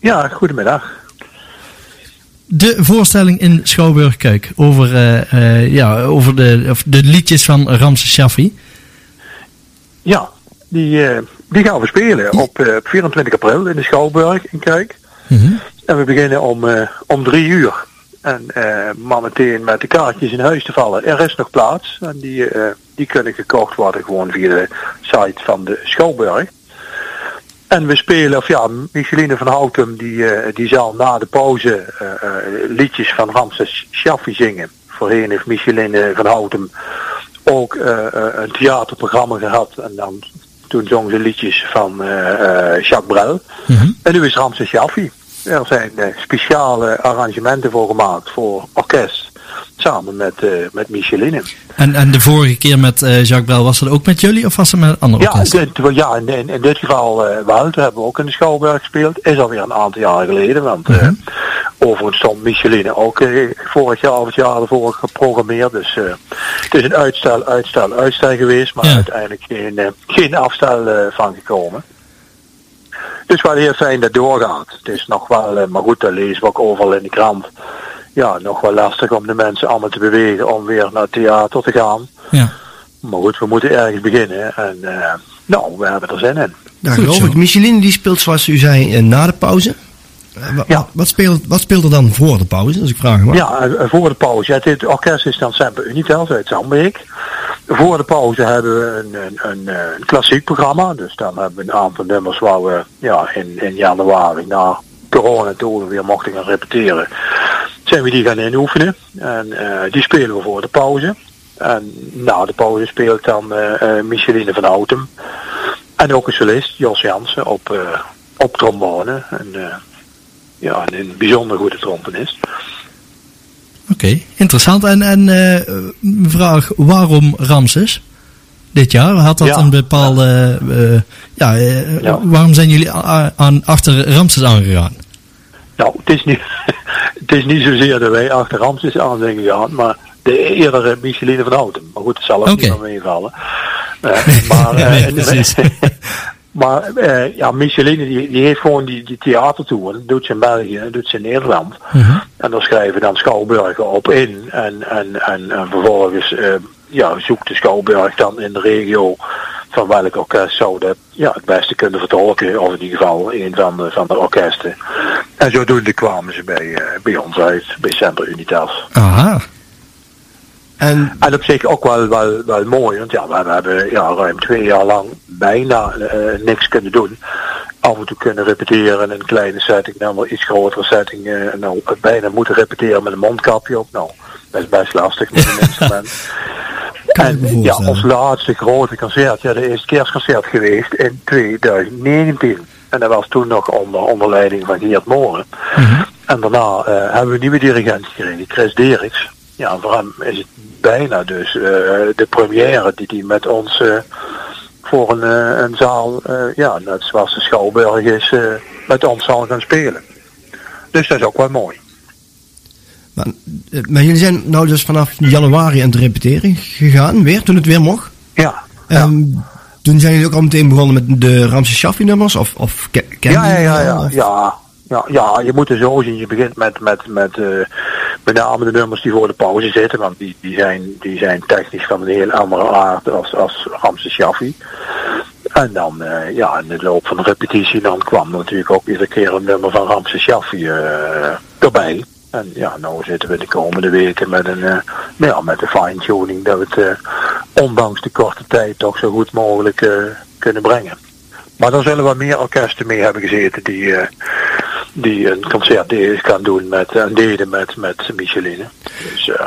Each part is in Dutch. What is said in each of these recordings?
Ja, goedemiddag. De voorstelling in Schouwburg Kuik over, eh, eh, ja, over de, of de liedjes van Ramses Shaffi. Ja, die, eh, die gaan we spelen op eh, 24 april in de Schouwburg in Kuik. Mhm. En we beginnen om, om drie uur. En maar meteen met de kaartjes in huis te vallen. Er is nog plaats. En die, die kunnen gekocht worden gewoon via de site van de Schouwburg. En we spelen, of ja, Micheline van Houtem die, eh, die zal na de pauze eh, eh, liedjes van Ramses Shaffi zingen. Voorheen heeft Micheline van Houtem ook een theaterprogramma gehad. En dan, toen zong ze liedjes van Jacques Brel. Mhm. En nu is Ramses Shaffi. Er zijn speciale arrangementen voor gemaakt voor orkest. Samen met, eh, met Micheline. En, en de vorige keer met eh, Jacques Brel, was dat ook met jullie of was dat met een ander Ja, dit, ja in, in, in dit geval eh wel. Toen hebben we ook in de Schouwburg gespeeld. Is alweer een aantal jaar geleden. Want eh Mhm. overigens stond Micheline ook vorig jaar of het jaar ervoor geprogrammeerd. Dus het is een uitstel, uitstel, uitstel geweest. Maar Ja. uiteindelijk geen, geen afstel van gekomen. Dus wel heel fijn dat doorgaat. Het is nog wel, maar goed, dat lezen we ook overal in de krant. Ja, nog wel lastig om de mensen allemaal te bewegen om weer naar het theater te gaan. Ja. Maar goed, we moeten ergens beginnen. En eh, nou, we hebben er zin in. Daar Goed geloof zo. ik. Micheline die speelt zoals u zei eh, na de pauze. Eh, Ja. Wat, speelt, wat speelt er dan voor de pauze, als ik vraag mag? Ja, voor de pauze. Het, het orkest is dan Semper Unitas uit Zandbeek. Voor de pauze hebben we een, een, een, een klassiek programma. Dus dan hebben we een aantal nummers waar we ja, in, in januari na corona toen we weer mochten gaan repeteren. Zijn we die gaan inoefenen. En eh, die spelen we voor de pauze. En na de pauze speelt dan eh eh, Micheline van Houtem. En ook een solist, Jos Jansen, op, op trombone. En, ja, en een bijzonder goede trombonist. Oké, interessant. En, en een vraag, waarom Ramses? Dit jaar had dat Ja. een bepaalde. ja, Ja. waarom zijn jullie aan, achter Ramses aangegaan? Nou, het is niet, het is niet zozeer dat wij achter Ramses aan zijn gegaan, maar de eerdere Micheline van Houten. Maar goed, het zal ook niet meer meevallen. Eh, maar Nee, eh, precies. maar eh, ja, Micheline die, die heeft gewoon die, die theatertour. Dat doet ze in België, dat doet ze in Nederland. Mhm. En daar schrijven dan Schouwburgen op in. En, en, en, en vervolgens ja, zoekt de Schouwburg dan in de regio van welk orkest zou dat ja, het beste kunnen vertolken. Of in ieder geval een van de, van de orkesten. En zodoende kwamen ze bij, eh, bij ons uit, bij Semper Unitas. Aha. En En op zich ook wel, wel, wel mooi, want ja, we hebben ja, ruim twee jaar lang bijna eh, niks kunnen doen. Af en toe kunnen repeteren in een kleine setting, dan wel iets grotere setting. eh, nou, bijna moeten repeteren met een mondkapje op. Nou, dat is best lastig met een instrument. En ja, ons laatste grote concert, ja, dat is het kerstconcert geweest in 2019. En dat was toen nog onder, onder leiding van Geert Moren. Mhm. En daarna eh, hebben we een nieuwe dirigent gekregen, Chris Deriks. Ja, voor hem is het bijna dus eh, de première die hij met ons eh, voor een, een zaal, ja, net zoals de Schouwburg is, met ons zal gaan spelen. Dus dat is ook wel mooi. maar, maar jullie zijn nou dus vanaf januari aan het repeteren gegaan, weer, toen het weer mocht. Ja, ja. Toen zijn jullie ook al meteen begonnen met de Ramses Shaffi nummers? Of, of kennen Ja, ja, ja, ja, ja, ja, ja, je moet het zo zien. Je begint met, met, met, eh, met name de nummers die voor de pauze zitten, want die, die, zijn, die zijn technisch van een heel andere aard als, als Ramses Shaffi. En dan, eh, ja, in de loop van de repetitie, dan kwam natuurlijk ook iedere keer een nummer van Ramses Shaffi eh, erbij. En ja, nou zitten we de komende weken met een, eh, nou ja, met de fine-tuning dat we het, ondanks de korte tijd, toch zo goed mogelijk eh, kunnen brengen. Maar dan zullen we meer orkesten mee hebben gezeten die, eh, die een concert gaan doen met, en deden met, met Micheline. Dus eh,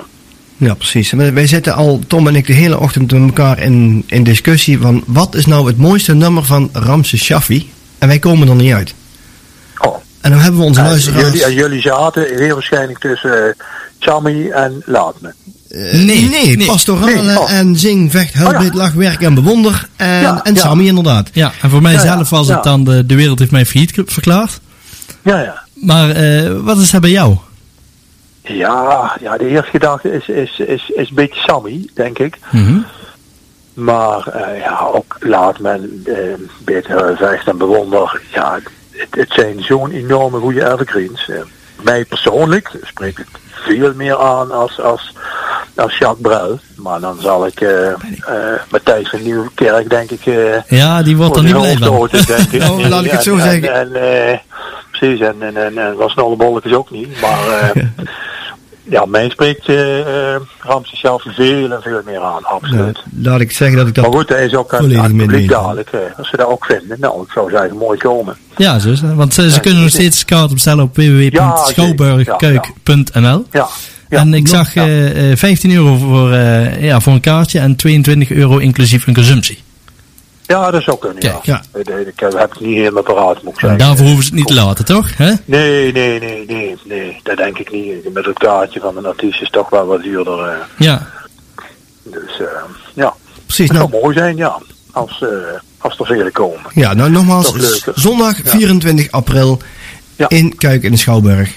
Ja, precies. Wij- zitten al, Tom en ik, de hele ochtend met elkaar in, in discussie van wat is nou het mooiste nummer van Ramses Shaffi? En wij komen er niet uit. oh. En dan hebben we onze luisteraars... jullie, en jullie zaten heel waarschijnlijk tussen Chami en Laat Me. Eh, Nee, nee, nee. pastorale Nee, oh. en zing, vecht, huil, Oh, ja. lach, werk en bewonder. En, Ja, en ja. Sami inderdaad. Ja, en voor mij Ja, ja, zelf was het ja. dan de, de wereld heeft mij failliet verklaard. Ja, ja. Maar eh, wat is dat bij jou? Ja, ja, de eerste gedachte is, is, is, is een beetje Sammy, denk ik. Mhm. Maar eh, ja, ook laat men uh, beter vecht en bewonder. Ja, het, het zijn zo'n enorme goede evergreens. Eh, mij persoonlijk spreekt het veel meer aan als, als, als Jacques Brel. Maar dan zal ik eh eh Matthijs van Nieuwkerk denk ik... eh Ja, die wordt er niet blij van. denk ik. Oh, laat ik het zo En- zeggen. En, en, precies, en, en, en, en was Bolletjes ook niet. Maar ja, mij spreekt uh, Ramses zelf veel en veel meer aan, absoluut. Nou, laat ik zeggen dat ik dat Maar goed, hij is ook aan, volledig aan het mee publiek dadelijk. als ze dat ook vinden, nou, ik zou zeggen, mooi komen. Ja, zo is. Want ze kunnen nog steeds kaart bestellen op www.schouwburgkeuk.nl. Ja, En ik zag ja. eh, eh, 15 euro voor, eh, ja, voor een kaartje en 22 euro inclusief een consumptie. ja dat zou kunnen, Kijk, ja. ja. Heb niet helemaal paraat, moet ik En zeggen. daarvoor hoeven ze het niet te laten, toch? Hè? Nee, nee, nee, nee, nee, dat denk ik niet. Met het kaartje van een artiest is toch wel wat duurder. Ja. dus eh, ja, precies. het Nou, zou mooi zijn, ja. Als, als er vele komen. ja, nou nogmaals, zondag Ja. 24 april Ja. in Kuik in de Schouwburg.